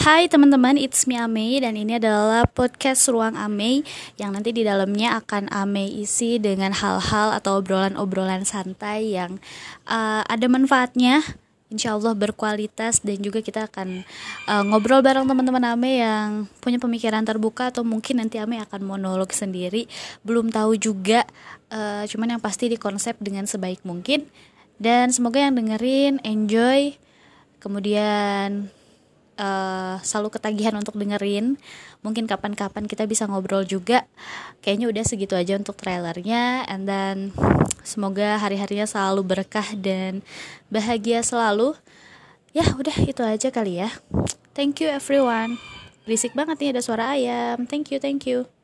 Hai teman-teman, it's me Ame dan ini adalah podcast Ruang Ame yang nanti di dalamnya akan Ame isi dengan hal-hal atau obrolan-obrolan santai yang uh, ada manfaatnya, insya Allah berkualitas dan juga kita akan uh, ngobrol bareng teman-teman Ame yang punya pemikiran terbuka atau mungkin nanti Ame akan monolog sendiri, belum tahu juga, uh, cuman yang pasti dikonsep dengan sebaik mungkin. Dan semoga yang dengerin enjoy, kemudian uh, selalu ketagihan untuk dengerin. Mungkin kapan-kapan kita bisa ngobrol juga. Kayaknya udah segitu aja untuk trailernya. And then semoga hari-harinya selalu berkah dan bahagia selalu. Ya udah itu aja kali ya. Thank you everyone. Berisik banget nih ada suara ayam. Thank you thank you